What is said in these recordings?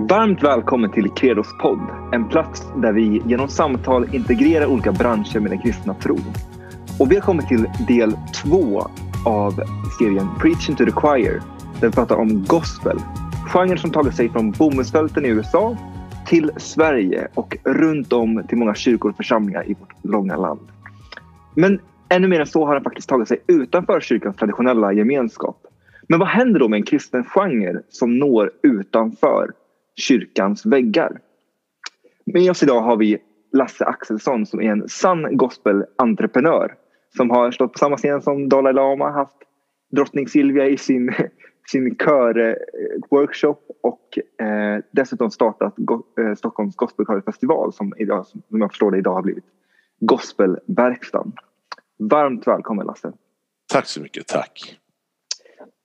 Varmt välkommen till Credos podd. En plats där vi genom samtal integrerar olika branscher med den kristna tron. Och vi har kommit till del två av serien Preaching to the Choir där vi pratar om gospel. Genren som tagit sig från bomullsfälten i USA till Sverige och runt om till många kyrkor och församlingar i vårt långa land. Men ännu mer än så har den faktiskt tagit sig utanför kyrkans traditionella gemenskap. Men vad händer då med en kristen genre som når utanför kyrkans väggar? Med oss idag har vi Lasse Axelsson som är en sann gospelentreprenör som har stått på samma scen som Dalai Lama, haft drottning Silvia i sin, sin körworkshop och eh, dessutom startat Go eh, Stockholms gospelkörfestival som, idag, som jag förstår det idag har blivit Gospelverkstan. Varmt välkommen Lasse. Tack så mycket, tack.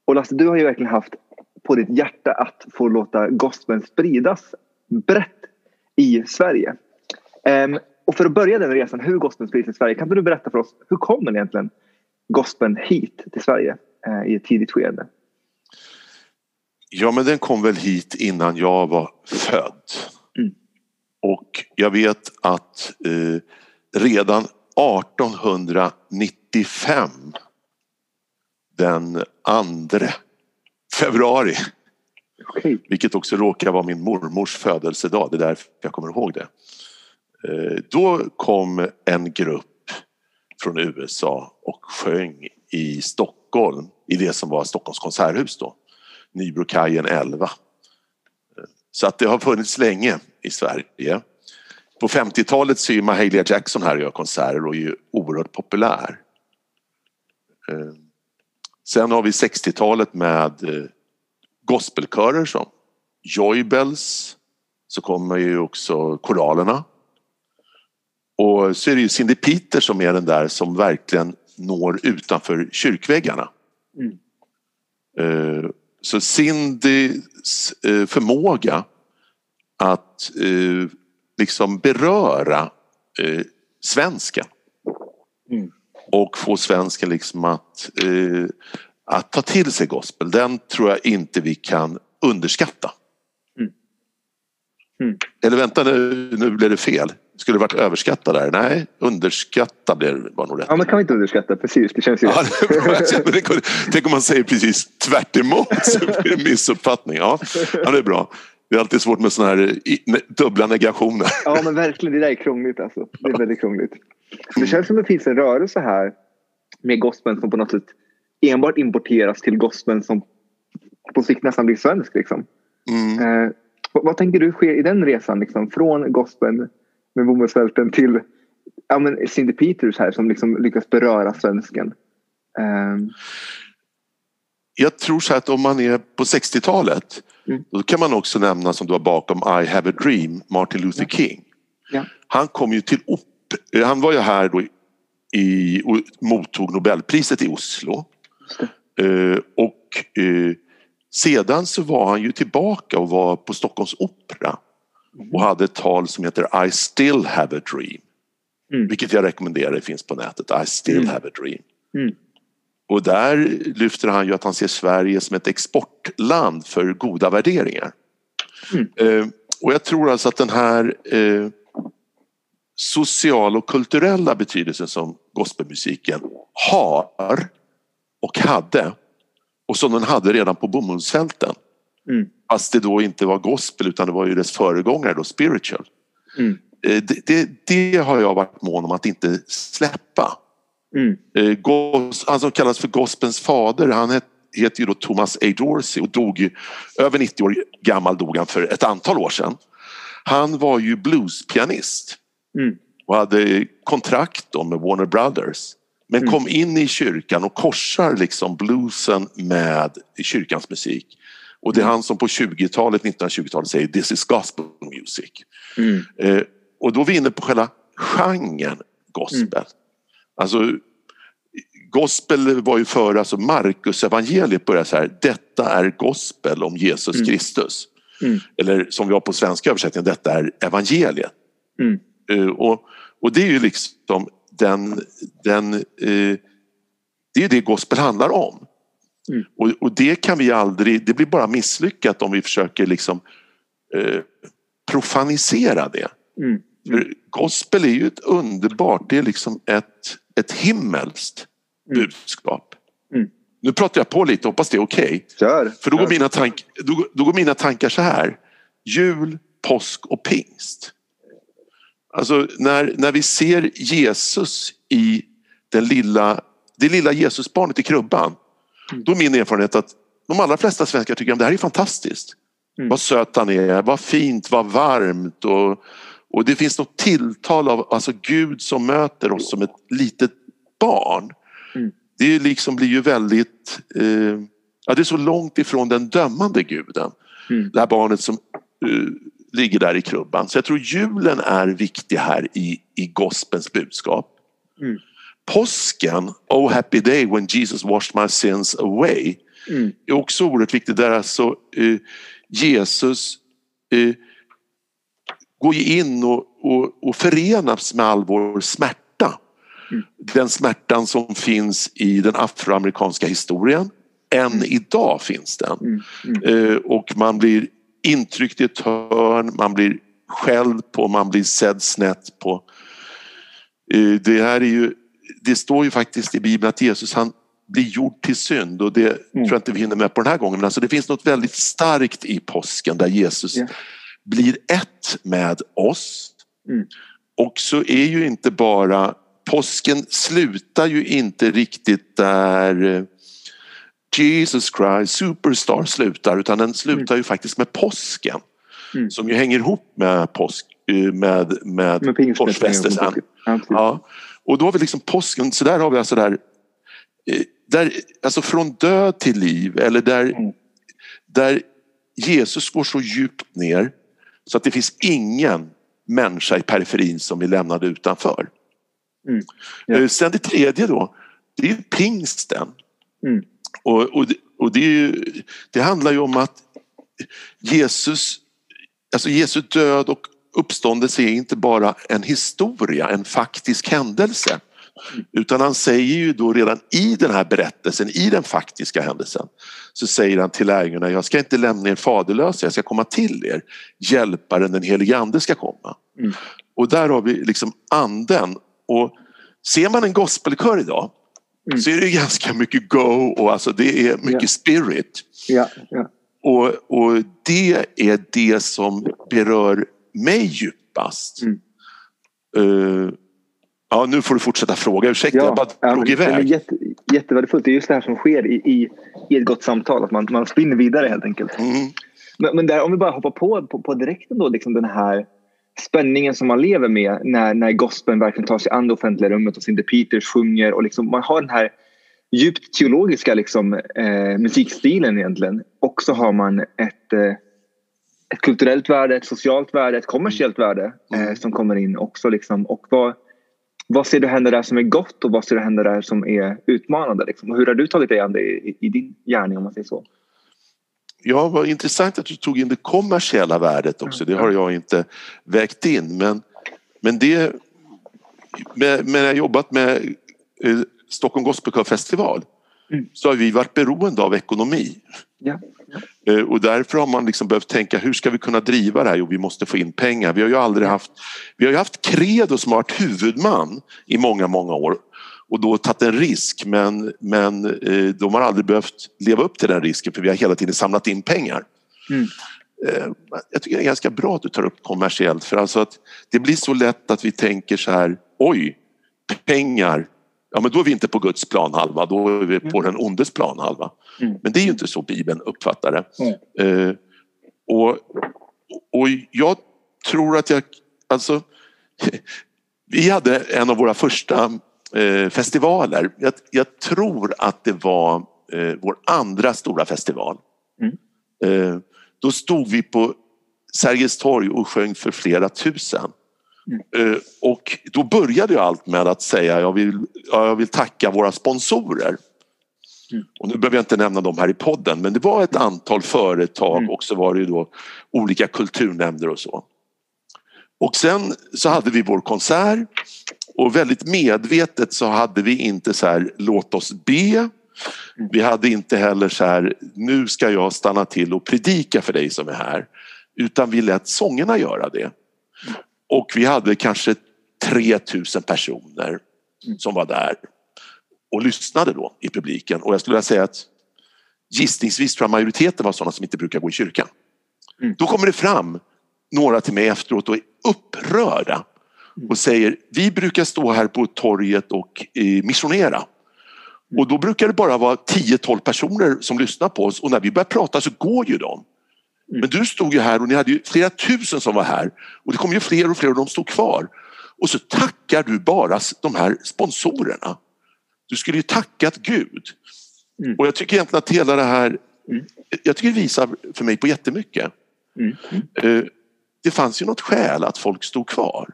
Och Lasse, du har ju verkligen haft på ditt hjärta att få låta gospeln spridas brett i Sverige. Um, och för att börja den resan, hur gospeln sprids i Sverige, kan du berätta för oss, hur kommer egentligen gospeln hit till Sverige uh, i ett tidigt skede? Ja, men den kom väl hit innan jag var född. Mm. Och jag vet att eh, redan 1895 den 2 februari. Vilket också råkar vara min mormors födelsedag, det är därför jag kommer ihåg det. Eh, då kom en grupp från USA och sjöng i Stockholm i det som var Stockholms konserthus då. Nybrokajen 11. Eh, så att det har funnits länge i Sverige. På 50-talet så är Mahalia Jackson här och gör konserter och är ju oerhört populär. Eh, sen har vi 60-talet med eh, gospelkörer som Joybells, så kommer ju också koralerna. Och så är det ju Cindy Peter som är den där som verkligen når utanför kyrkväggarna. Mm. Eh, så Cindys förmåga att liksom beröra eh, svensken. Mm. Och få svensken liksom att, eh, att ta till sig gospel. Den tror jag inte vi kan underskatta. Mm. Mm. Eller vänta nu, nu blev det fel. Skulle det varit överskatta där? Nej, underskatta blev, var nog rätt. Ja, men kan vi inte underskatta? Precis, det känns ju ja, det Tänk om man säger precis tvärt emot så blir det missuppfattning. Ja, ja, det är bra. Det är alltid svårt med sådana här dubbla negationer. Ja men verkligen, det där är krångligt alltså. Det är väldigt krångligt. Det känns som att det finns en rörelse här med gospeln som på något sätt enbart importeras till gospeln som på sikt nästan blir svensk. Liksom. Mm. Eh, vad, vad, tänker du sker i den resan? Liksom, från gospeln med bomullsfälten till ja, men Cindy Peters här som liksom lyckas beröra svensken. Eh. Jag tror så att om man är på 60-talet Mm. Då kan man också nämna som du har bakom I have a dream, Martin Luther King. Ja. Han kom ju till eh, han var ju här då i, och mottog Nobelpriset i Oslo. Uh, och uh, sedan så var han ju tillbaka och var på Stockholms opera och hade ett tal som heter I still have a dream. Mm. Vilket jag rekommenderar, det finns på nätet. I still mm. have a dream. Mm. Och där lyfter han ju att han ser Sverige som ett exportland för goda värderingar. Mm. Eh, och jag tror alltså att den här social och kulturella betydelsen som gospelmusiken har och hade och som den hade redan på bomullsfälten. Mm. Fast det då inte var gospel utan det var ju dess föregångare då, spiritual. Mm. Eh, det, det, det, har jag varit mån om att inte släppa. Mm. Eh, han som kallas för gospelns fader, han heter ju då Thomas A. Dorsey och dog över 90 år gammal dog han för ett antal år sedan. Han var ju bluespianist mm. och hade kontrakt då med Warner Brothers. Men mm. kom in i kyrkan och korsar liksom bluesen med kyrkans musik. Och det är mm. han som på 20-talet, 1920-talet säger this is gospel music. Mm. Eh, och då är vi inne på själva genren gospel. Mm. Alltså, gospel var ju före, alltså Markus evangeliet börjar så här, detta är gospel om Jesus mm. Kristus. Mm. Eller som vi har på svenska översättningen, detta är evangeliet. Mm. Uh, och, och det är ju liksom den, den uh, det är det gospel handlar om. Mm. Och, och, det kan vi aldrig, det blir bara misslyckat om vi försöker liksom eh, profanisera det. Mm. För gospel är ju ett underbart, det är liksom ett, ett himmelskt mm. budskap. Mm. Nu pratar jag på lite, hoppas det är okej. Okay. För då går, mina tank, då, då går mina tankar så här. Jul, påsk och pingst. Alltså när, när vi ser Jesus i den lilla, det lilla Jesusbarnet i krubban. Mm. Då är min erfarenhet att de allra flesta svenskar tycker att det här är fantastiskt. Mm. Vad söt han är, vad fint, vad varmt och, och det finns något tilltal av alltså Gud som möter oss som ett litet barn. Mm. Det liksom blir ju väldigt, eh, ja, det är så långt ifrån den dömande guden. Mm. Det här barnet som eh, ligger där i krubban. Så jag tror julen är viktig här i, i gospelns budskap. Mm. Påsken, Oh happy day when Jesus washed my sins away, mm. är också oerhört viktigt. Där alltså eh, Jesus eh, går in och, och, och förenas med all vår smärta. Mm. Den smärtan som finns i den afroamerikanska historien. Än mm. idag finns den. Mm. mm. Eh, och man blir intryckt i ett hörn, man blir skälld på, man blir sedd snett på. Eh, det här är ju, det står ju faktiskt i Bibeln att Jesus han blir gjord till synd och det mm. tror jag inte vi hinner med på den här gången men alltså det finns något väldigt starkt i påsken där Jesus yeah. blir ett med oss. Mm. Och så är ju inte bara påsken slutar ju inte riktigt där eh, Jesus Christ Superstar slutar utan den slutar ju faktiskt med påsken. Mm. Som ju hänger ihop med påsk med, med, med korsfästelsen. Ja. Och då har vi liksom påsken, så där har vi alltså där, eh, där alltså från död till liv eller där, mm. där Jesus går så djupt ner så att det finns ingen människa i periferin som är lämnad utanför. Mm. Ja. Eh, sen det tredje då, det är pingsten. Mm. Och, och, och det, det, handlar ju om att Jesus, alltså Jesu död och uppståndelse är inte bara en historia, en faktisk händelse. Utan han säger ju då redan i den här berättelsen, i den faktiska händelsen, så säger han till lärjungarna, jag ska inte lämna er faderlösa, jag ska komma till er. Hjälparen, den helige ande ska komma. Mm. Och där har vi liksom anden. Och ser man en gospelkör idag mm. så är det ganska mycket go och alltså det är mycket yeah. spirit. Yeah, yeah. Och, och det är det som berör mig djupast. Mm. Uh, ja, nu får du fortsätta fråga. Ursäkta, ja, jag bara drog iväg. Det är jätte, jättevärdefullt. Det är just det här som sker i, i, i ett gott samtal. Att man, man spinner vidare helt enkelt. Mm. Men, men där, om vi bara hoppar på, på, på direkt då, liksom den här spänningen som man lever med när, när gospeln verkligen tar sig an det offentliga rummet och Cindy Peters sjunger och liksom, man har den här djupt teologiska liksom, eh, musikstilen egentligen och så har man ett, eh, ett kulturellt värde, ett socialt värde, ett kommersiellt värde eh, mm. som kommer in också. Liksom. Och vad, vad ser du hända där som är gott och vad ser du hända där som är utmanande? Liksom? Och hur har du tagit dig an det i, i din gärning om man säger så? Ja, vad intressant att du tog in det kommersiella värdet också. Det har jag inte vägt in. Men, men det... Men jag har jobbat med eh, Stockholm Gospel Festival mm. så har vi varit beroende av ekonomi. Ja, ja. Eh, och därför har man liksom behövt tänka hur ska vi kunna driva det här? Jo, vi måste få in pengar. Vi har ju aldrig haft, vi har haft Credo som har varit huvudman i många, många år och då tagit en risk men, men eh, de har aldrig behövt leva upp till den risken för vi har hela tiden samlat in pengar. Mm. Eh, jag tycker det är ganska bra att du tar upp kommersiellt för alltså att det blir så lätt att vi tänker så här oj, pengar, ja men då är vi inte på Guds planhalva, då är vi på den ondes planhalva. Mm. Men det är ju inte så Bibeln uppfattar det. Mm. Eh, och, och jag tror att jag, alltså vi hade en av våra första eh, festivaler. Jag, jag, tror att det var eh, vår andra stora festival. Mm. Eh, då stod vi på Sergels torg och sjöng för flera tusen. Mm. Eh, och då började jag allt med att säga jag vill, jag vill tacka våra sponsorer. Mm. Och nu behöver jag inte nämna dem här i podden men det var ett antal företag mm. och så var det ju då olika kulturnämnder och så. Och sen så hade vi vår konsert och väldigt medvetet så hade vi inte så här låt oss be. Vi hade inte heller så här nu ska jag stanna till och predika för dig som är här. utan vi lät sångerna göra det. Och vi hade kanske 3000 personer som var där och lyssnade då i publiken och jag skulle vilja säga att gissningsvis tror jag majoriteten var sådana som inte brukar gå i kyrkan. Mm. Då kommer det fram några till mig efteråt och är upprörda och säger vi brukar stå här på torget och eh, missionera. Och då brukar det bara vara 10-12 personer som lyssnar på oss och när vi börjar prata så går ju de. Mm. Men du stod ju här och ni hade flera tusen som var här och det kom ju fler och fler och de stod kvar. Och så tackar du bara de här sponsorerna. Du skulle ju tackat Gud. Mm. Och jag tycker egentligen att hela det här, mm. jag tycker det visar för mig på jättemycket. Mm. Mm. Det fanns ju något skäl att folk stod kvar.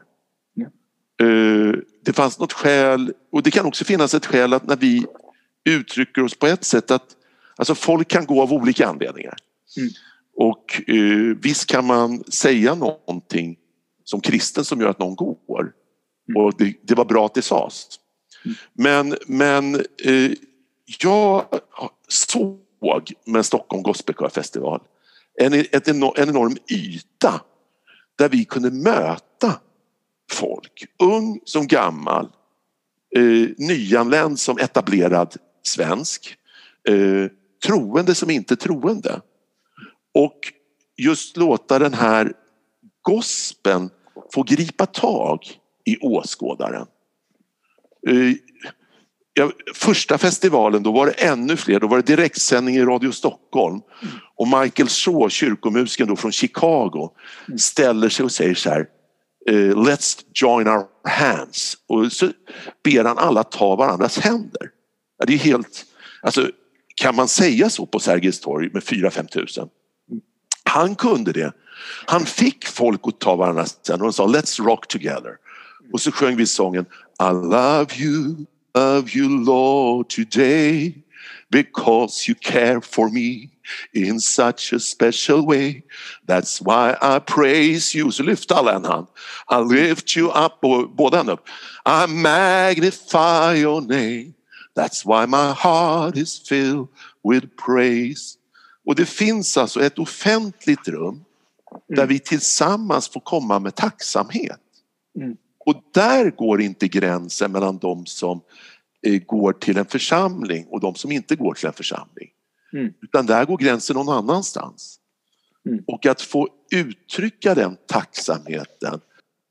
Eh, det fanns något skäl och det kan också finnas ett skäl att när vi uttrycker oss på ett sätt att alltså folk kan gå av olika anledningar. Mm. Och eh, visst kan man säga någonting som kristen som gör att någon går. Mm. Och det, det, var bra att det sades. Mm. Men, men eh, jag såg med Stockholm Gospelkörfestival en, en enorm yta där vi kunde möta folk, ung som gammal, eh, nyanländ som etablerad svensk, eh, troende som inte troende. Och just låta den här gospen få gripa tag i åskådaren. Eh, ja, första festivalen då var det ännu fler, då var det direktsändning i Radio Stockholm. Och Michael Shaw, kyrkomusikern då från Chicago, ställer sig och säger så här Eh, let's join our hands och så ber han alla ta varandras händer. Ja, det är helt, alltså, kan man säga så på Sergels torg med 4-5 tusen? Han kunde det. Han fick folk att ta varandras händer och sa Let's rock together. Och så sjöng vi sången I love you, love you Lord today because you care for me in such a special way. That's why I praise you. Så lyfte alla en hand. I lift you up, och båda händerna upp. I magnify your name. That's why my heart is filled with praise. Och det finns alltså ett offentligt rum där mm. vi tillsammans får komma med tacksamhet. Mm. Och där går inte gränsen mellan de som går till en församling och de som inte går till en församling. Mm. Utan där går gränsen någon annanstans. Mm. Och att få uttrycka den tacksamheten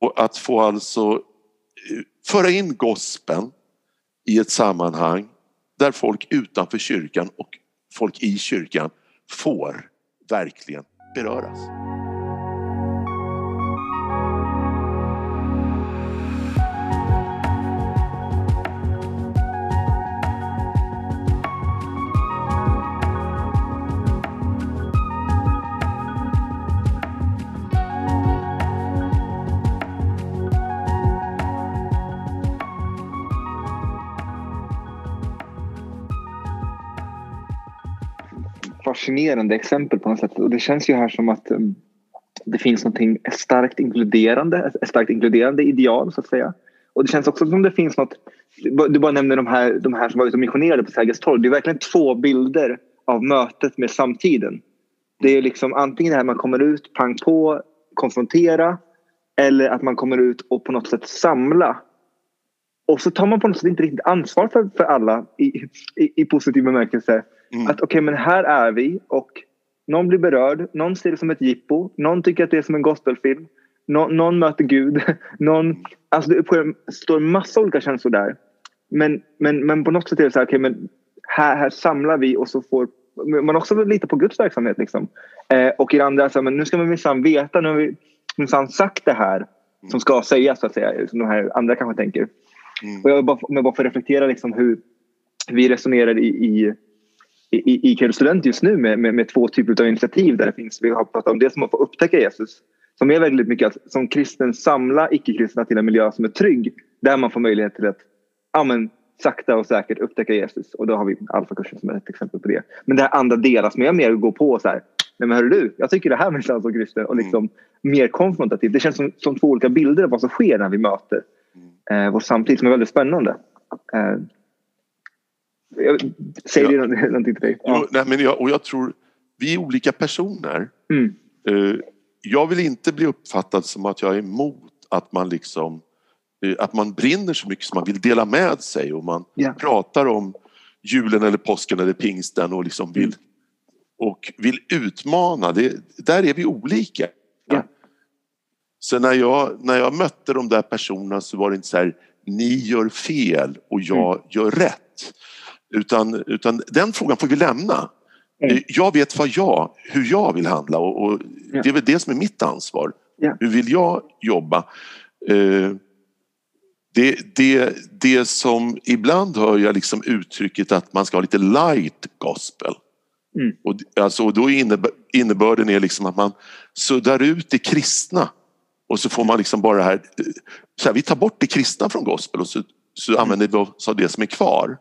och att få alltså eh, föra in gospeln i ett sammanhang där folk utanför kyrkan och folk i kyrkan får verkligen beröras. Fascinerande exempel på något sätt. Och det känns ju här som att um, det finns något starkt inkluderande, ett starkt inkluderande ideal så att säga. Och det känns också som det finns något, du bara nämner de här, de här som var ute och missionerade på Sergels torg. Det är verkligen två bilder av mötet med samtiden. Det är liksom antingen det här man kommer ut, pang på, konfrontera eller att man kommer ut och på något sätt samla. Och så tar man på något sätt inte riktigt ansvar för, för alla i, i, i positiv bemärkelse. Mm. Att okej, okay, men här är vi och någon blir berörd, någon ser det som ett jippo, någon tycker att det är som en gospelfilm, Nå, någon möter Gud, någon... Alltså det står massa olika känslor där. Men, men, men på något sätt är det så här, okay, men här, här samlar vi och så får man också lita på Guds verksamhet. Liksom. Eh, och i det andra, så här, men nu ska man minsann veta, nu har vi minsann sagt det här som ska sägas, så att säga, som de här andra kanske tänker. Mm. Och jag bara, om jag bara får reflektera liksom hur vi resonerar i, i i, i Kul student just nu med, med, med, två typer av initiativ där det finns, vi har pratat om det som att få upptäcka Jesus som är väldigt mycket att som kristen samla icke-kristna till en miljö som är trygg där man får möjlighet till att ja, men, sakta och säkert upptäcka Jesus och då har vi alfakursen som är ett exempel på det. Men det här andra delar som jag mer går på så här, nej men hörru du, jag tycker det här med som kristen och liksom mm. mer konfrontativt. Det känns som, som två olika bilder av vad som sker när vi möter mm. eh, vår samtid som är väldigt spännande. Eh, säger ja. det någonting till dig? Ja. Jo, nej, men jag, och jag tror, vi är olika personer. Mm. Uh, jag vill inte bli uppfattad som att jag är emot att man liksom eh, att man brinner så mycket som man vill dela med sig och man yeah. pratar om julen eller påsken eller pingsten och liksom vill och vill utmana. Det, där är vi olika. Yeah. Så när jag, när jag mötte de där personerna så var det inte så här ni gör fel och jag mm. gör rätt. Utan, utan den frågan får vi lämna. Mm. Jag vet vad jag, hur jag vill handla och, och ja. det är väl det som är mitt ansvar. Ja. Hur vill jag jobba? Eh, det, det, det som ibland hör jag liksom uttrycket att man ska ha lite light gospel. Mm. Och, alltså, och då innebör, innebörden är liksom att man suddar ut det kristna och så får man liksom bara det här, så här vi tar bort det kristna från gospel och så, så använder vi oss av det som är kvar.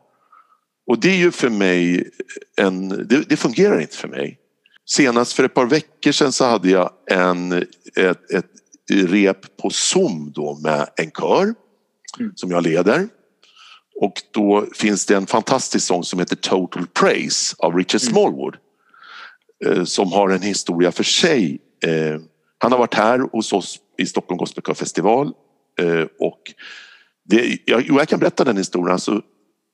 Och det är ju för mig en, det, det, fungerar inte för mig. Senast för ett par veckor sedan så hade jag en, ett, ett rep på Zoom då med en kör mm. som jag leder. Och då finns det en fantastisk sång som heter Total Praise av Richard mm. Smallwood. Mm. Som har en historia för sig. Eh, han har varit här hos oss i Stockholm Gospel Festival eh, och det, jag, jag kan berätta den historien. Alltså,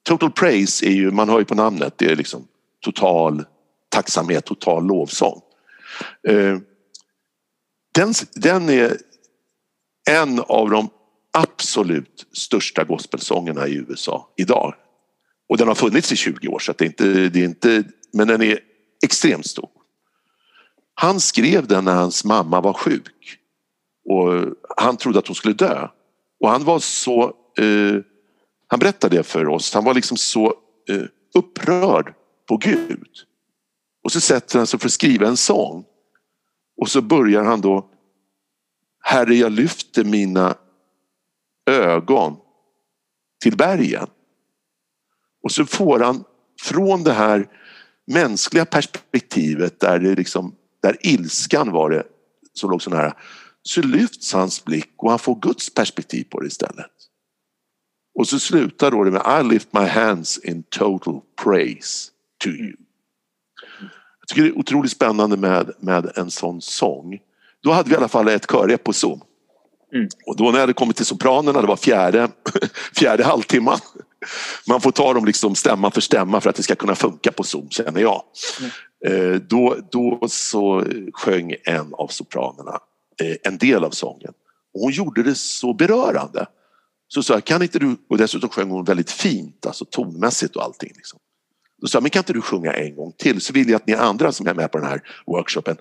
Total praise är ju, man hör ju på namnet, det är liksom total tacksamhet, total lovsång. Eh, den, den är en av de absolut största gospelsångerna i USA idag. Och den har funnits i 20 år så det är inte, det är inte, men den är extremt stor. Han skrev den när hans mamma var sjuk och han trodde att hon skulle dö. Och han var så eh, han berättade det för oss. Han var liksom så eh, upprörd på Gud. Och så sätter han sig för att skriva en sång. Och så börjar han då Herre, jag lyfter mina ögon till bergen. Och så får han från det här mänskliga perspektivet där, det liksom, där ilskan var det som låg så nära så lyfts hans blick och han får Guds perspektiv på det istället. Och så slutar då det med I lift my hands in total praise to you. Jag tycker det är otroligt spännande med, med en sån sång. Då hade vi i alla fall ett körrep på Zoom. Mm. Och då när jag hade kommit till sopranerna, det var fjärde, fjärde halvtimman. Man får ta dem liksom stämma för stämma för att det ska kunna funka på Zoom känner jag. Mm. Då, då så sjöng en av sopranerna eh, en del av sången. Och hon gjorde det så berörande. Så sa jag, kan inte du, och dessutom sjöng hon väldigt fint, alltså tonmässigt och allting. Liksom. Då sa jag, men kan inte du sjunga en gång till så vill jag att ni andra som är med på den här workshopen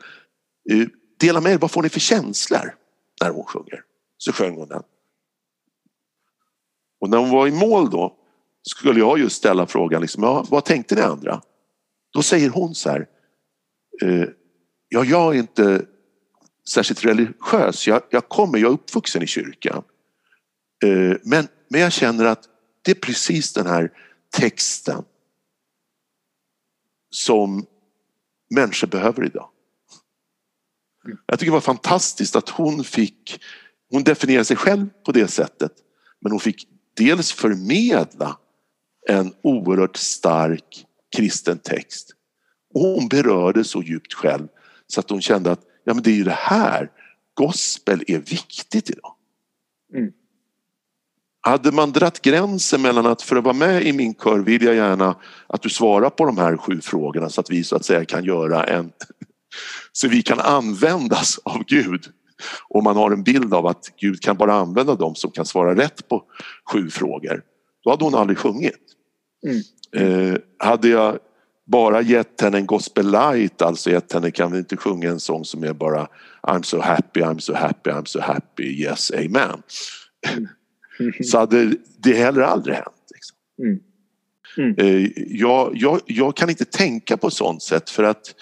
uh, dela med er, vad får ni för känslor när hon sjunger? Så sjöng hon den. Och när hon var i mål då skulle jag just ställa frågan, liksom, ja, vad tänkte ni andra? Då säger hon så här, uh, ja jag är inte särskilt religiös, jag, jag kommer, jag är uppvuxen i kyrkan. Eh, men, men jag känner att det är precis den här texten som människor behöver idag. Jag tycker det var fantastiskt att hon fick, hon definierade sig själv på det sättet men hon fick dels förmedla en oerhört stark kristen text och hon berörde så djupt själv så att hon kände att ja, men det är ju det här, gospel är viktigt idag. Mm. Hade man dratt gränsen mellan att för att vara med i min kör vill jag gärna att du svarar på de här sju frågorna så att vi så att säga kan göra en så vi kan användas av Gud. Och man har en bild av att Gud kan bara använda dem som kan svara rätt på sju frågor. Då hade hon aldrig sjungit. Mm. Eh, hade jag bara gett henne en gospel light, alltså gett henne kan vi inte sjunga en sång som är bara I'm so happy, I'm so happy, I'm so happy, yes, amen. Mm. Så hade det heller aldrig hänt. Liksom. Mm. Mm. Eh, jag, jag, jag, kan inte tänka på sånt sätt för att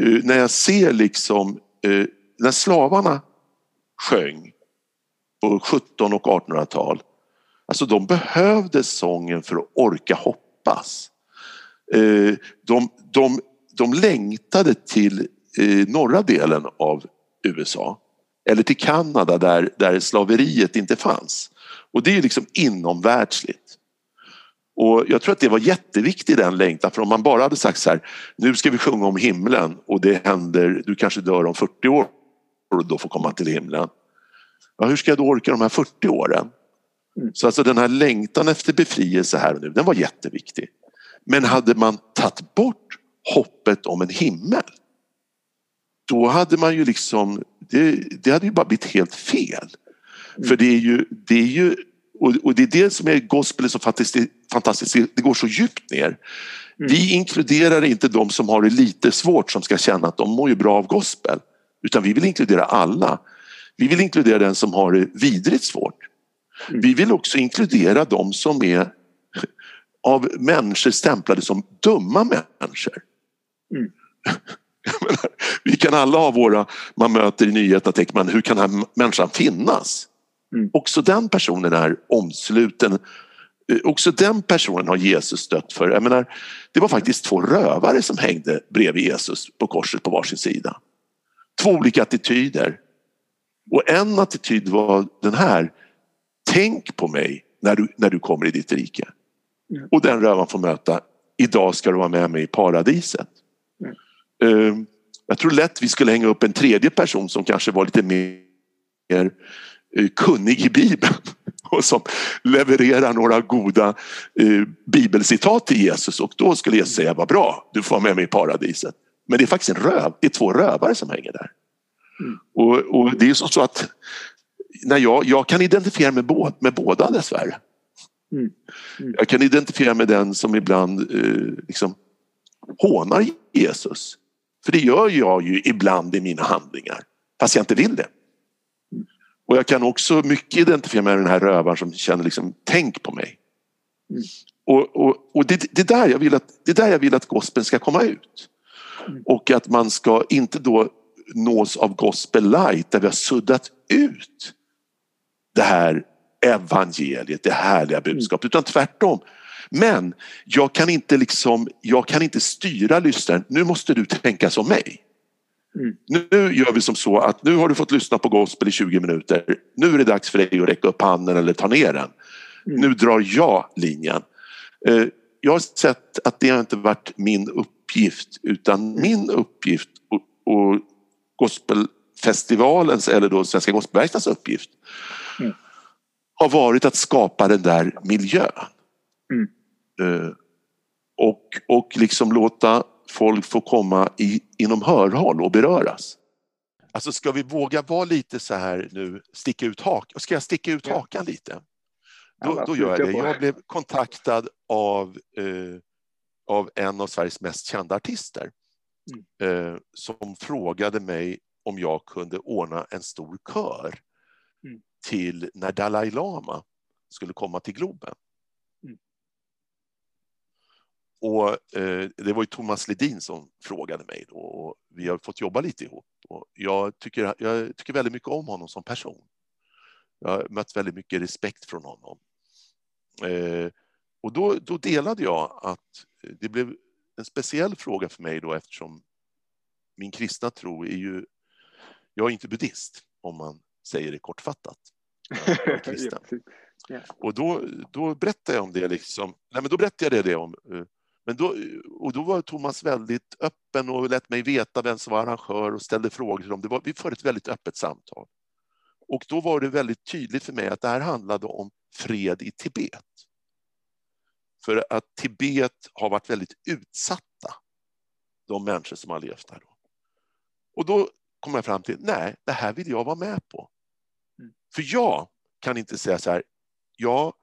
uh, när jag ser liksom uh, när slavarna sjöng på 17 och 1800-tal, alltså de behövde sången för att orka hoppas. De, de, de längtade till norra delen av USA eller till Kanada där, där slaveriet inte fanns. Och det är liksom inomvärldsligt. Och jag tror att det var jätteviktigt den längtan för om man bara hade sagt så här nu ska vi sjunga om himlen och det händer, du kanske dör om 40 år och då få komma till himlen. Ja, hur ska jag då orka de här 40 åren? Mm. Så alltså den här längtan efter befrielse här och nu, den var jätteviktig. Men hade man tagit bort hoppet om en himmel, då hade man ju liksom, det, det hade ju bara blivit helt fel. För det är ju, det är ju och, det är det som är gospel så fantastiskt, det går så djupt ner. Mm. Vi inkluderar inte de som har det lite svårt som ska känna att de mår ju bra av gospel. Utan vi vill inkludera alla. Vi vill inkludera den som har det vidrigt svårt. Mm. Vi vill också inkludera de som är av människor stämplade som dumma människor. Mm. Menar, vi kan alla ha våra, man möter i nyheterna, tänker man hur kan den här människan finnas? Mm. Också den personen är omsluten. Eh, också den personen har Jesus stött för. Jag menar, det var faktiskt två rövare som hängde bredvid Jesus på korset på varsin sida. Två olika attityder. Och en attityd var den här. Tänk på mig när du, när du kommer i ditt rike. Mm. Och den rövaren får möta. Idag ska du vara med mig i paradiset. Mm. Jag tror lätt vi skulle hänga upp en tredje person som kanske var lite mer Eh, kunnig i Bibeln och som levererar några goda eh, bibelcitat till Jesus och då skulle Jesus säga vad bra, du får vara med mig i paradiset. Men det är faktiskt en röv, det är två rövare som hänger där. Mm. Och, och, det är så att när jag, jag kan identifiera mig med, med båda dessvärre. Mm. Mm. Jag kan identifiera mig med den som ibland eh, liksom hånar Jesus. För det gör jag ju ibland i mina handlingar, fast jag inte vill det. Och jag kan också mycket identifiera med den här rövaren som känner liksom, tänk på mig. Mm. Och, och, och det, det, där jag vill att, det där jag vill att gospeln ska komma ut. Mm. Och att man ska inte då nås av gospel light där vi har suddat ut det här evangeliet, det härliga budskapet, mm. utan tvärtom. Men jag kan inte liksom, jag kan inte styra lyssnaren, nu måste du tänka som mig. Mm. Nu gör vi som så att nu har du fått lyssna på gospel i 20 minuter. Nu är det dags för dig att räcka upp handen eller ta ner den. Mm. Nu drar jag linjen. Eh, jag har sett att det har inte varit min uppgift utan min uppgift och, och gospelfestivalens eller då Svenska gospelverkstadens uppgift mm. har varit att skapa den där miljön. Mm. Eh, och, och liksom låta folk får komma i, inom hörhåll och beröras. Alltså ska vi våga vara lite så här nu, sticka ut hakan? Ska jag sticka ut hakan lite? Då, då gör jag det. Jag blev kontaktad av, eh, av en av Sveriges mest kända artister mm. eh, som frågade mig om jag kunde ordna en stor kör mm. till när Dalai Lama skulle komma till Globen. Och eh, det var ju Thomas Ledin som frågade mig då och vi har fått jobba lite ihop. Och jag, tycker, jag tycker väldigt mycket om honom som person. Jag har mött väldigt mycket respekt från honom. Eh, och då, då delade jag att det blev en speciell fråga för mig då eftersom min kristna tro är ju... Jag är inte buddhist, om man säger det kortfattat. Och då, då berättade jag om det. Liksom. Nej, men då berättade jag det om eh, men då, och då var Thomas väldigt öppen och lät mig veta vem som var arrangör och ställde frågor till dem. Det var, vi förde ett väldigt öppet samtal. Och då var det väldigt tydligt för mig att det här handlade om fred i Tibet. För att Tibet har varit väldigt utsatta, de människor som har levt där. Då. Och då kom jag fram till, nej, det här vill jag vara med på. Mm. För jag kan inte säga så här, ja, Eh,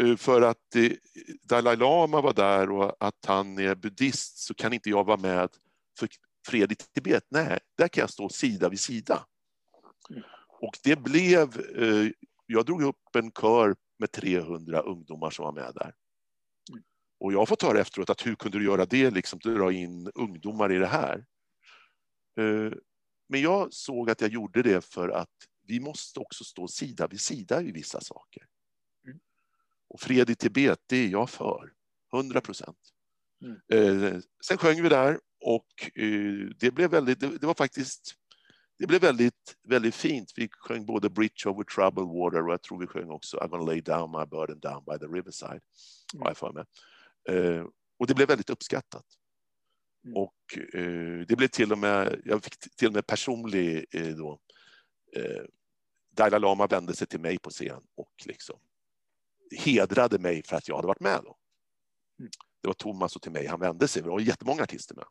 Eh, för att eh, Dalai Lama var där och att han är buddhist så kan inte jag vara med för fred i Tibet. Nej, där kan jag stå sida vid sida. Och det blev, eh, jag drog upp en kör med 300 ungdomar som var med där. Och jag har fått höra efteråt att hur kunde du göra det, liksom dra in ungdomar i det här? Men jag såg att jag gjorde det för att vi måste också stå sida vid sida i vissa saker. Och fred i Tibet, det är jag för. 100 procent. Mm. Eh, sen sjöng vi där och eh, det blev väldigt, det, var faktiskt, det blev väldigt, väldigt fint. Vi sjöng både Bridge over troubled water och jag tror vi sjöng också I'm gonna lay down my burden down by the riverside. Mm. Har jag för mig. Eh, och det blev väldigt uppskattat. Mm. Och det blev till och med, jag fick till och med personlig då, Dalai Lama vände sig till mig på scen och liksom hedrade mig för att jag hade varit med. Då. Mm. Det var Thomas och till mig han vände sig. Det var jättemånga artister med.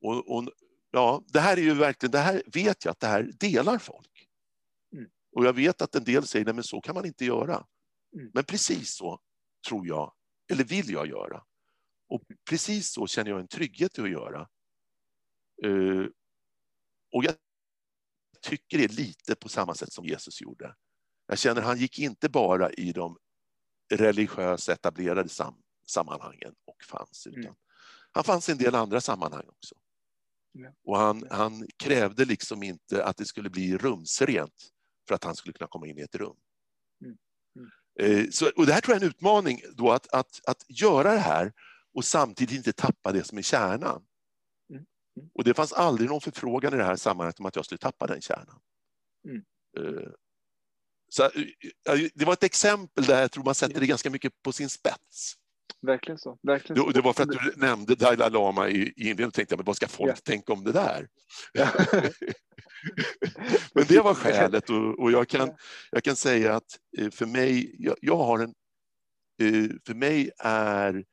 Och, och, ja, det här är ju verkligen, det här vet jag att det här delar folk. Mm. Och jag vet att en del säger, nej men så kan man inte göra. Mm. Men precis så tror jag, eller vill jag göra. Och precis så känner jag en trygghet i att göra. Uh, och jag tycker det är lite på samma sätt som Jesus gjorde. Jag känner han gick inte bara i de religiösa etablerade sam sammanhangen och fanns, utan mm. han fanns i en del andra sammanhang också. Ja. Och han, han krävde liksom inte att det skulle bli rumsrent för att han skulle kunna komma in i ett rum. Mm. Mm. Eh, så, och det här tror jag är en utmaning, då att, att, att göra det här och samtidigt inte tappa det som är kärnan. Mm. Mm. Och det fanns aldrig någon förfrågan i det här sammanhanget om att jag skulle tappa den kärnan. Mm. Eh, så, eh, det var ett exempel där jag tror man sätter det ganska mycket på sin spets. Verkligen så. Verkligen så. Det, var för att du nämnde Dalai Lama i, i inledningen tänkte jag, men vad ska folk ja. tänka om det där? Ja. men det var skälet och, och, jag, kan, jag kan säga att eh, för mig, jag, jag har en, för mig är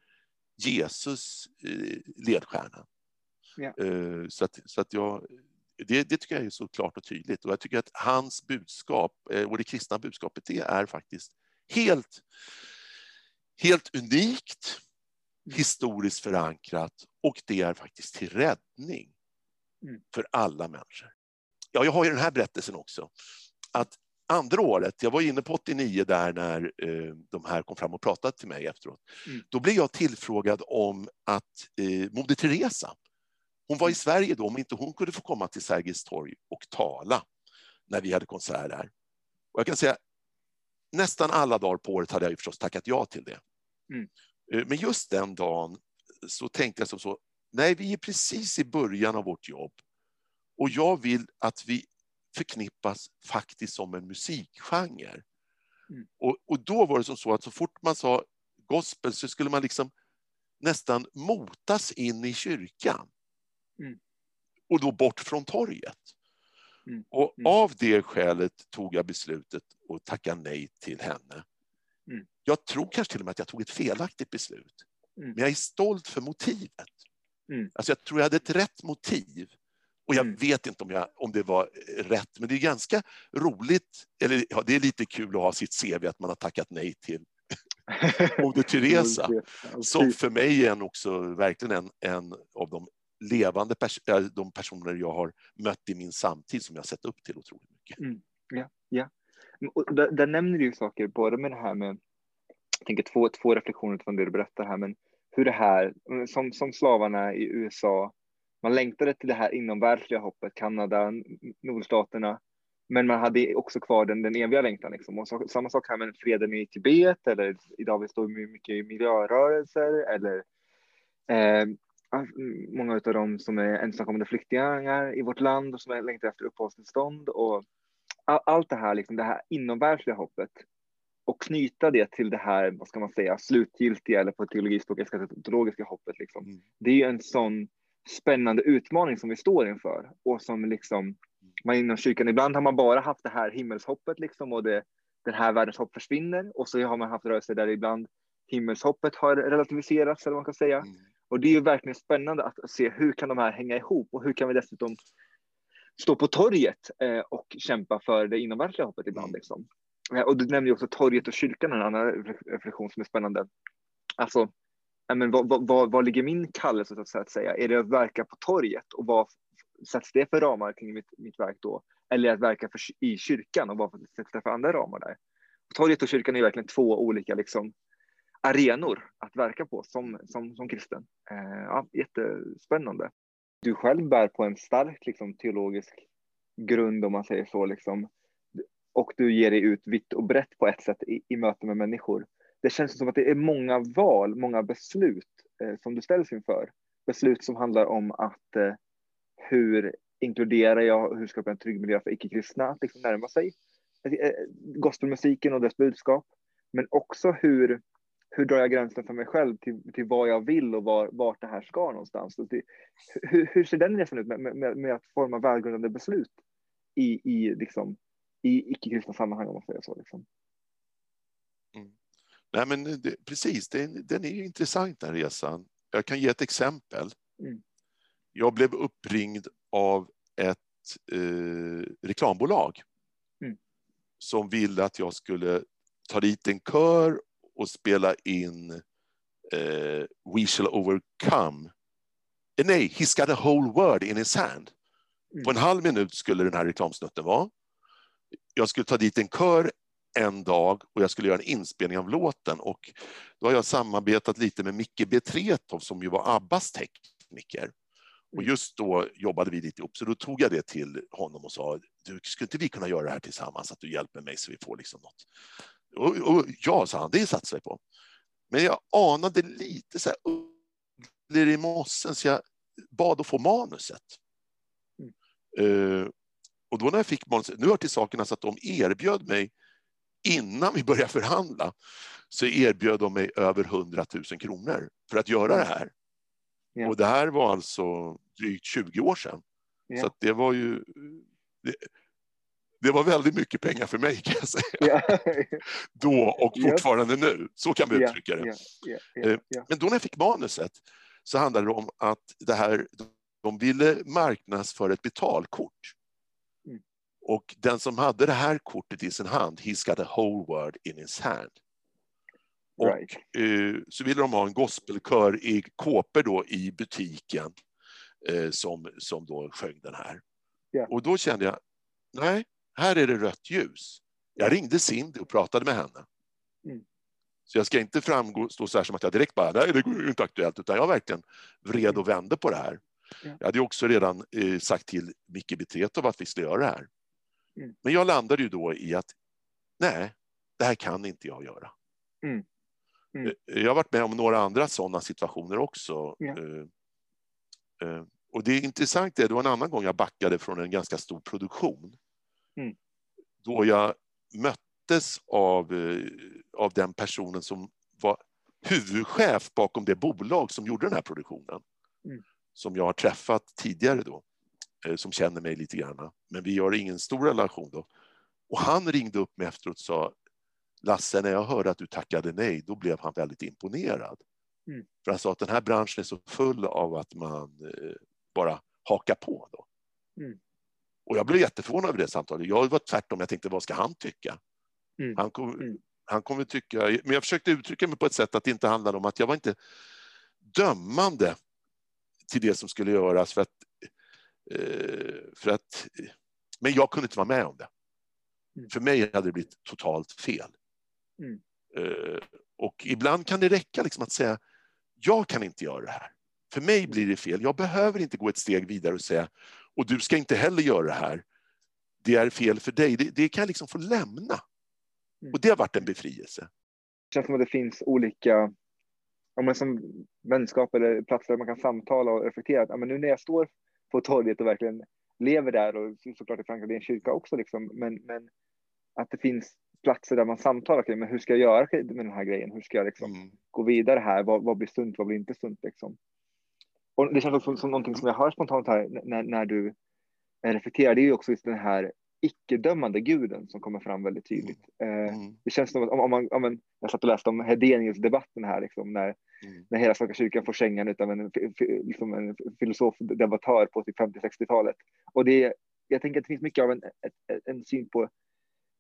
Jesus ledstjärnan. Ja. Så, att, så att jag, det, det, tycker jag är så klart och tydligt. Och jag tycker att hans budskap, eh, och det kristna budskapet, det är faktiskt helt, helt unikt, mm. historiskt förankrat och det är faktiskt till räddning mm. för alla människor. Ja, jag har ju den här berättelsen också. Att andra året, jag var inne på 89 där när eh, de här kom fram och pratade till mig efteråt. Mm. Då blev jag tillfrågad om att eh, Moder Teresa hon var i Sverige då, om inte hon kunde få komma till Sergels torg och tala när vi hade konsert där. Och jag kan säga, nästan alla dagar på året hade jag förstås tackat ja till det. Mm. Eh, men just den dagen så tänkte jag som så, nej, vi är precis i början av vårt jobb och jag vill att vi förknippas faktiskt som en musikgenre. Mm. Och, och då var det som så att så fort man sa gospel så skulle man liksom nästan motas in i kyrkan. Mm. Och då bort från torget. Mm. Och mm. av det skälet tog jag beslutet att tacka nej till henne. Mm. Jag tror kanske till och med att jag tog ett felaktigt beslut. Mm. Men jag är stolt för motivet. Mm. Alltså jag tror jag hade ett rätt motiv. Och jag vet inte om, jag, om det var rätt, men det är ganska roligt, eller ja, det är lite kul att ha sitt CV att man har tackat nej till Moder Teresa, som för mig är också verkligen en, en av de levande pers de personer jag har mött i min samtid som jag sett upp till otroligt mycket. Mm. Ja, ja. Mm, och där, där, nämner du ju saker, både med det här med, jag tänker två, två reflektioner från det du berättar här, men hur det här, mm, som, som slavarna i USA, man längtade till det här inomvärldsliga hoppet, Kanada, nordstaterna, men man hade också kvar den, den eviga längtan. Liksom. Och så, samma sak här med freden i Tibet, eller idag vi står mycket i miljörörelser, eller eh, många av dem som är ensamkommande flyktingar i vårt land och som längtar efter uppehållstillstånd och allt det här, liksom det här inomvärldsliga hoppet och knyta det till det här, vad ska man säga, slutgiltiga eller på teologispråk eskatologiska hoppet. Liksom. Mm. Det är ju en sån spännande utmaning som vi står inför och som liksom man inom kyrkan, ibland har man bara haft det här himmelshoppet liksom och det, den här världens hopp försvinner och så har man haft rörelser där ibland himmelshoppet har relativiserats eller vad man kan säga. Mm. Och det är ju verkligen spännande att se hur kan de här hänga ihop och hur kan vi dessutom stå på torget eh, och kämpa för det inomvärldsliga hoppet ibland. Mm. Liksom. Eh, och du nämnde också torget och kyrkan, en annan reflektion som är spännande. Alltså, men vad, vad, vad ligger min kallelse så att säga? Är det att verka på torget och vad sätts det för ramar kring mitt, mitt verk då? Eller att verka för, i kyrkan och vad sätts det för andra ramar där? Torget och kyrkan är verkligen två olika liksom, arenor att verka på som, som, som kristen. Eh, ja, jättespännande. Du själv bär på en stark liksom, teologisk grund om man säger så. Liksom. Och du ger dig ut vitt och brett på ett sätt i, i möte med människor. Det känns som att det är många val, många beslut eh, som du ställs inför. Beslut som handlar om att eh, hur inkluderar jag, hur skapar jag en trygg miljö för icke-kristna att liksom närma sig eh, eh gospelmusiken och dess budskap. Men också hur hur drar jag gränsen för mig själv till, till vad jag vill och var, vart det här ska någonstans? Det, hur, hur, ser den resan ut med, med, med, att forma välgrundade beslut i, i, liksom, i icke-kristna sammanhang om man säger så. Liksom. Mm. Nej, men det, precis, det, den är ju intressant den resan. Jag kan ge ett exempel. Mm. Jag blev uppringd av ett eh, reklambolag mm. som ville att jag skulle ta dit en kör och spela in eh, We shall overcome. Eh, nej, He's got a whole world in his hand. Mm. På en halv minut skulle den här reklamsnutten vara. Jag skulle ta dit en kör en dag och jag skulle göra en inspelning av låten och då har jag samarbetat lite med Micke Betretov som ju var Abbas tekniker. Och mm. just då jobbade vi lite ihop, så då tog jag det till honom och sa, du, skulle inte vi kunna göra det här tillsammans, att du hjälper mig så vi får liksom något. Och, och ja, sa han, det satsar vi på. Men jag anade lite så här ugglor i mossen, så jag bad att få manuset. Mm. Uh, och då när jag fick manuset, nu hör till sakerna så att de erbjöd mig innan vi började förhandla så erbjöd de mig över 100 000 kronor för att göra det här. Ja. Och det här var alltså drygt 20 år sedan. Ja. Så det var ju... Det, det, var väldigt mycket pengar för mig kan jag säga. Ja. Då och fortfarande nu. Så kan vi uttrycka det. Eh, men då när jag fick manuset så handlade det om att det här, de ville marknadsföra ett betalkort. Och den som hade det här kortet i sin hand, he's got a whole world in his hand. Och right. eh, så ville de ha en gospelkör i kåpor då i butiken eh, som, som då sjöng den här. Yeah. Och då kände jag, nej, här är det rött ljus. Jag ringde Cindy och pratade med henne. Mm. Så jag ska inte framgå, stå så här som att jag direkt bara, nej det är inte aktuellt, utan jag verkligen vred och vände på det här. Yeah. Jag hade också redan eh, sagt till Micke Betretov att vi skulle göra det här. Mm. Men jag landade ju då i att nej, det här kan inte jag göra. Mm. Mm. Eh, jag har varit med om några andra sådana situationer också. Uh, uh, och det är intressant, det var en annan gång jag backade från en ganska stor produktion. Mm. Då jag möttes av, uh, av den personen som var huvudchef bakom det bolag som gjorde den här produktionen. Mm. Som jag har träffat tidigare då. Eh, som känner mig lite grann. Men vi har ingen stor relation då. Och han ringde upp mig efteråt och sa Lasse, när jag hörde att du tackade nej, då blev han väldigt imponerad. Mm. För han sa att den här branschen är så full av att man eh, bara hakar på. Då. Mm. Och jag blev jätteförvånad över det samtalet. Jag var tvärtom, jag tänkte vad ska han tycka? Mm. Han, kom, mm. han kommer tycka, men jag försökte uttrycka mig på ett sätt att det inte handlade om att jag var inte dömande till det som skulle göras för att Eh, för att, men jag kunde inte vara med om det. Mm. För mig hade det blivit totalt fel. Mm. Eh, och ibland kan det räcka liksom att säga, jag kan inte göra det här. För mig blir det fel. Jag behöver inte gå ett steg vidare och säga, och du ska inte heller göra det här. Det är fel för dig. Det, det kan jag liksom få lämna. Mm. Och det har varit en befrielse. Det känns som att det finns olika, om man som vänskap eller platser där man kan samtala och reflektera. Att, ja, men nu när jag står på torget och verkligen lever där och såklart i Frankrike, det är en kyrka också liksom, men, men att det finns platser där man samtalar kring, men hur ska jag göra med den här grejen? Hur ska jag liksom mm. gå vidare här? Vad, vad blir sunt? Vad blir inte sunt liksom? Och det känns också som, som någonting som jag hör spontant här när, när du reflekterar, det är ju också just den här icke-dömande guden som kommer fram väldigt tydligt. Mm. Eh, mm. det känns som att om, om man, om en, jag satt och läste om Hedenius-debatten här, liksom, när, mm. när hela Svenska kyrkan får kängan av en, liksom en filosof-debattör på 50-60-talet. Typ Och det, jag tänker att det finns mycket av en, en, en syn på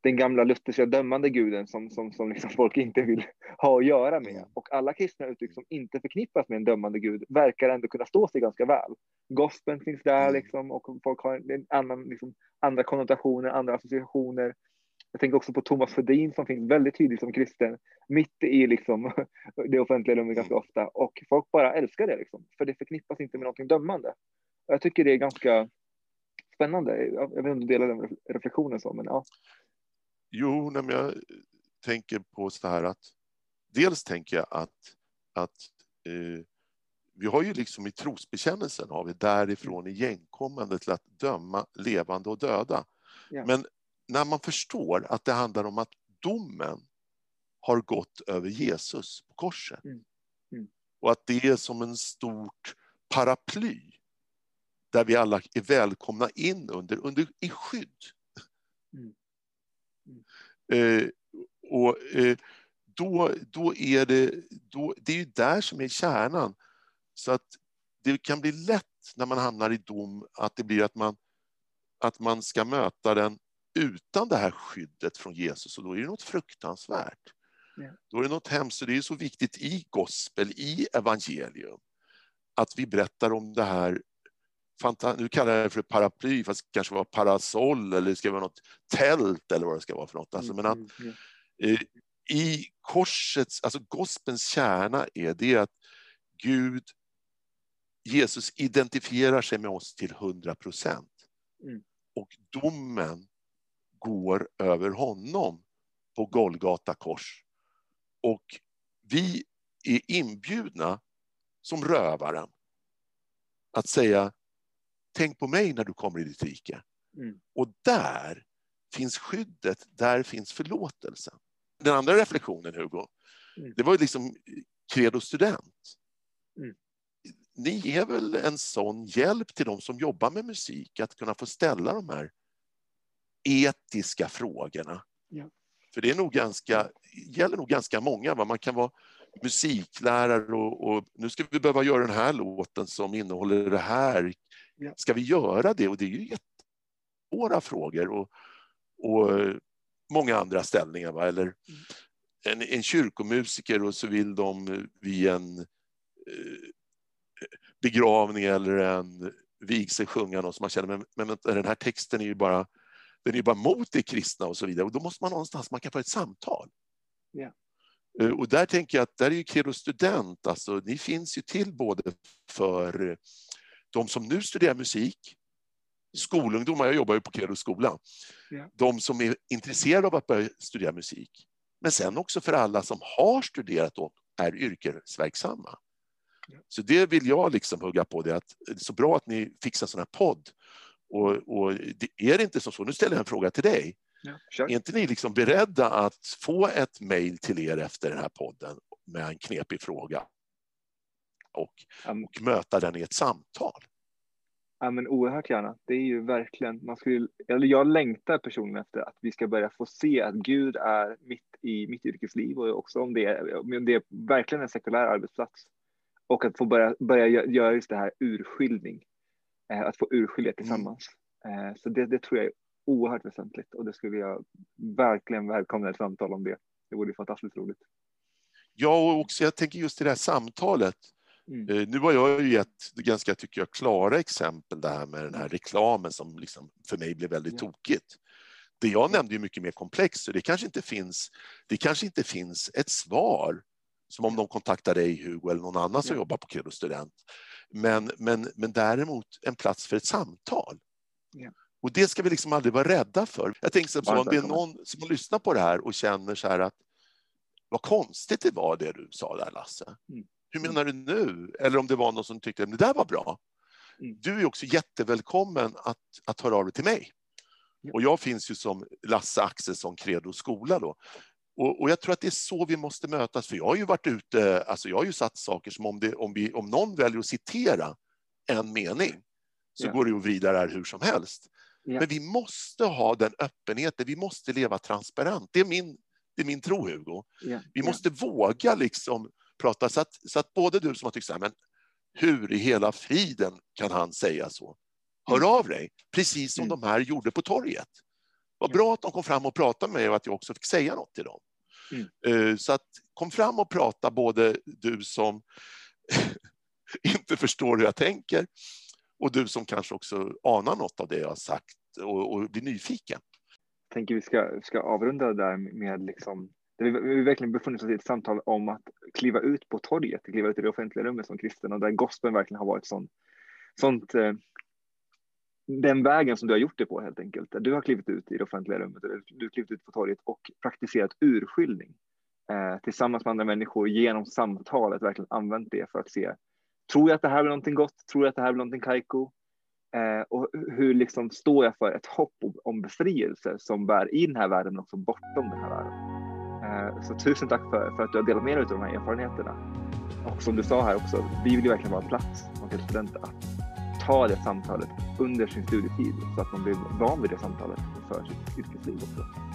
den gamla lutherska dömande guden som, som, som liksom folk inte vill ha att göra med. Mm. Och alla kristna uttryck som inte förknippas med en dömande gud verkar ändå kunna stå sig ganska väl. Gospeln finns där mm. liksom, och folk har en annan, liksom, andra konnotationer, andra associationer. Jag tänker också på Thomas Fedin som finns väldigt tydligt som kristen mitt i liksom, det offentliga rummet ganska mm. ofta. Och folk bara älskar det, liksom, för det förknippas inte med någonting dömande. Jag tycker det är ganska spännande. Jag vet inte om du delar den reflektionen så, men ja. Jo, men jag tänker på så här att dels tänker jag att, att eh, vi har ju liksom i trosbekännelsen har vi därifrån igenkommande till att döma levande och döda. Ja. Men när man förstår att det handlar om att domen har gått över Jesus på korset mm. Mm. och att det är som en stort paraply där vi alla är välkomna in under, under i skydd. Mm. Eh, och eh, då, då är det, då, det är ju där som är kärnan. Så att det kan bli lätt när man hamnar i dom att det blir att man, att man ska möta den utan det här skyddet från Jesus och då är det något fruktansvärt. Ja. Då är det något hemskt. Det är så viktigt i gospel, i evangelium, att vi berättar om det här nu kallar jag det för paraply, fast det kanske var parasoll eller det ska vara något tält eller vad det ska vara för något. Alltså, men att, mm, mm, eh, I korsets, alltså gospelns kärna är det att Gud, Jesus identifierar sig med oss till 100 procent. Mm. Och domen går över honom på Golgata kors. Och vi är inbjudna som rövaren att säga tänk på mig när du kommer i ditt rike. Mm. Och där finns skyddet, där finns förlåtelsen. Den andra reflektionen, Hugo, mm. det var ju liksom Credo student. Mm. Ni ger väl en sån hjälp till de som jobbar med musik att kunna få ställa de här etiska frågorna. Ja. För det är nog ganska, gäller nog ganska många. Va? Man kan vara musiklärare och, och, nu ska vi behöva göra den här låten som innehåller det här. Ska vi göra det? Och det är ju jättesvåra frågor och, och många andra ställningar. Va? Eller en, en kyrkomusiker och så vill de vid en eh, begravning eller en vigsel sjunga något som man känner, men, men den här texten är ju bara den är bara mot det kristna och så vidare. Och då måste man någonstans, man kan få ett samtal. Yeah. Och där tänker jag att där är ju Credo Student, alltså ni finns ju till både för de som nu studerar musik, skolungdomar, jag jobbar ju på Credo skola, yeah. de som är intresserade av att börja studera musik. Men sen också för alla som har studerat och är yrkesverksamma. Så det vill jag liksom hugga på, det att det är så bra att ni fixar sån här podd och, och det, är det inte som så, nu ställer jag en fråga till dig. Ja, är inte ni liksom beredda att få ett mejl till er efter den här podden med en knepig fråga och, och möta den i ett samtal? Ja, men oerhört gärna. Det är ju verkligen, man skulle, eller jag längtar personligen efter att vi ska börja få se att Gud är mitt i mitt yrkesliv och också om det är, om det är verkligen en sekulär arbetsplats. Och att få börja, börja göra just det här urskiljning Eh, att få urskilja tillsammans. Mm. Så det, det tror jag är oerhört väsentligt och det skulle jag verkligen välkomna ett samtal om det. Det vore fantastiskt roligt. Ja, och också jag tänker just i det här samtalet. Mm. Eh, nu har jag ju gett ganska, tycker jag, klara exempel där med den här reklamen som liksom för mig blev väldigt ja. tokigt. Det jag nämnde är mycket mer komplext, så det kanske inte finns, det kanske inte finns ett svar som om de kontaktar dig Hugo eller någon annan som ja. jobbar på Credo Student. Men, men, men däremot en plats för ett samtal. Ja. Och det ska vi liksom aldrig vara rädda för. Jag tänker så, om det är någon som lyssnar på det här och känner så här att vad konstigt det var det du sa där Lasse. Mm. Hur menar du nu? Eller om det var någon som tyckte att det där var bra. Mm. Du är också jättevälkommen att, att höra av dig till mig. Och jag finns ju som Lasse Axelsson Credo skola då. Och, och, jag tror att det är så vi måste mötas, för jag har ju varit ute, alltså jag har ju satt saker som om, det, om, vi, om någon väljer att citera en mening så ja. går det att vrida det här hur som helst. Ja. Men vi måste ha den öppenheten, vi måste leva transparent. Det är min, det är min tro, Hugo. Ja. Vi måste våga liksom prata så att, så att både du som har tyckt så här, men hur i hela friden kan han säga så? Hör mm. av dig, precis som mm. de här gjorde på torget. Vad bra att de kom fram och pratade med mig och att jag också fick säga något till dem. Mm. Eh, så att kom fram och prata både du som inte förstår hur jag tänker och du som kanske också anar något av det jag har sagt och, och blir nyfiken. Jag tänker vi ska, ska avrunda där med liksom vi, vi verkligen befunnit oss i ett samtal om att kliva ut på torget, kliva ut i det offentliga rummet som kristen och där gospeln verkligen har varit sån, sånt eh, den vägen som du har gjort det på helt enkelt. Du har klivit ut i det offentliga rummet, du har klivit ut på torget och praktiserat urskiljning eh, tillsammans med andra människor genom samtalet verkligen använt det för att se, tror jag att det här blir någonting gott? Tror jag att det här blir någonting kajko? Eh, och hur liksom står jag för ett hopp om befrielse som bär i den här världen men också bortom den här världen? Eh, så tusen tack för, för att du har delat med dig av de här erfarenheterna. Och som du sa här också, vi vill ju verkligen vara en plats som studenter att ta det samtalet under sin studietid så att man blir van vid det samtalet för sitt yrkesliv också.